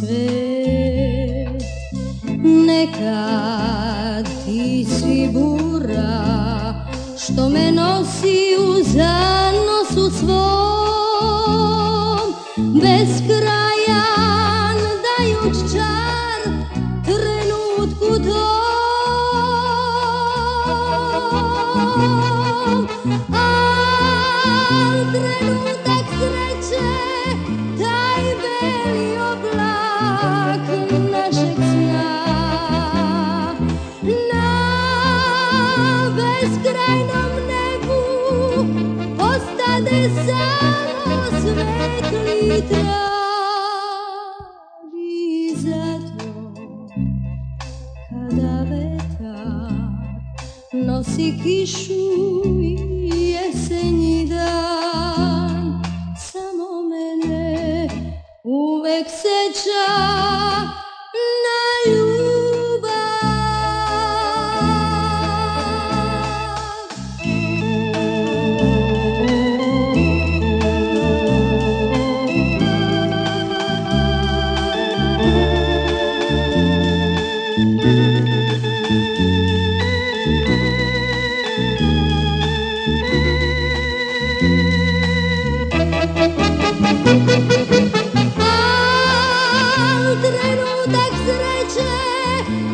sve. Nekad ti si bura Što me nosi u zanosu svom. Bez kraja dajuć čar Trenutku tom Al trenutku beskrajnom nebu ostade samo svetli trag I zato. Kada vetar nosi kišu i dan Samo uvek seća trenutak sreće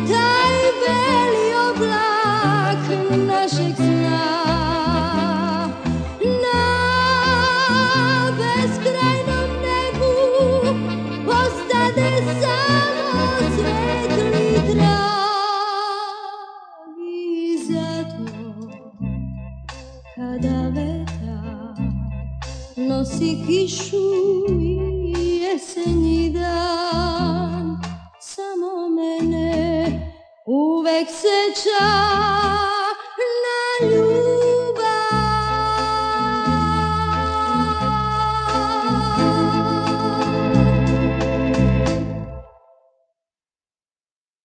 taj beli oblak našeg sna. Na beskrajnom nebu ostade samo svetli trag I zato kada vetar nosi kišu i jesenji dan mene uvek seća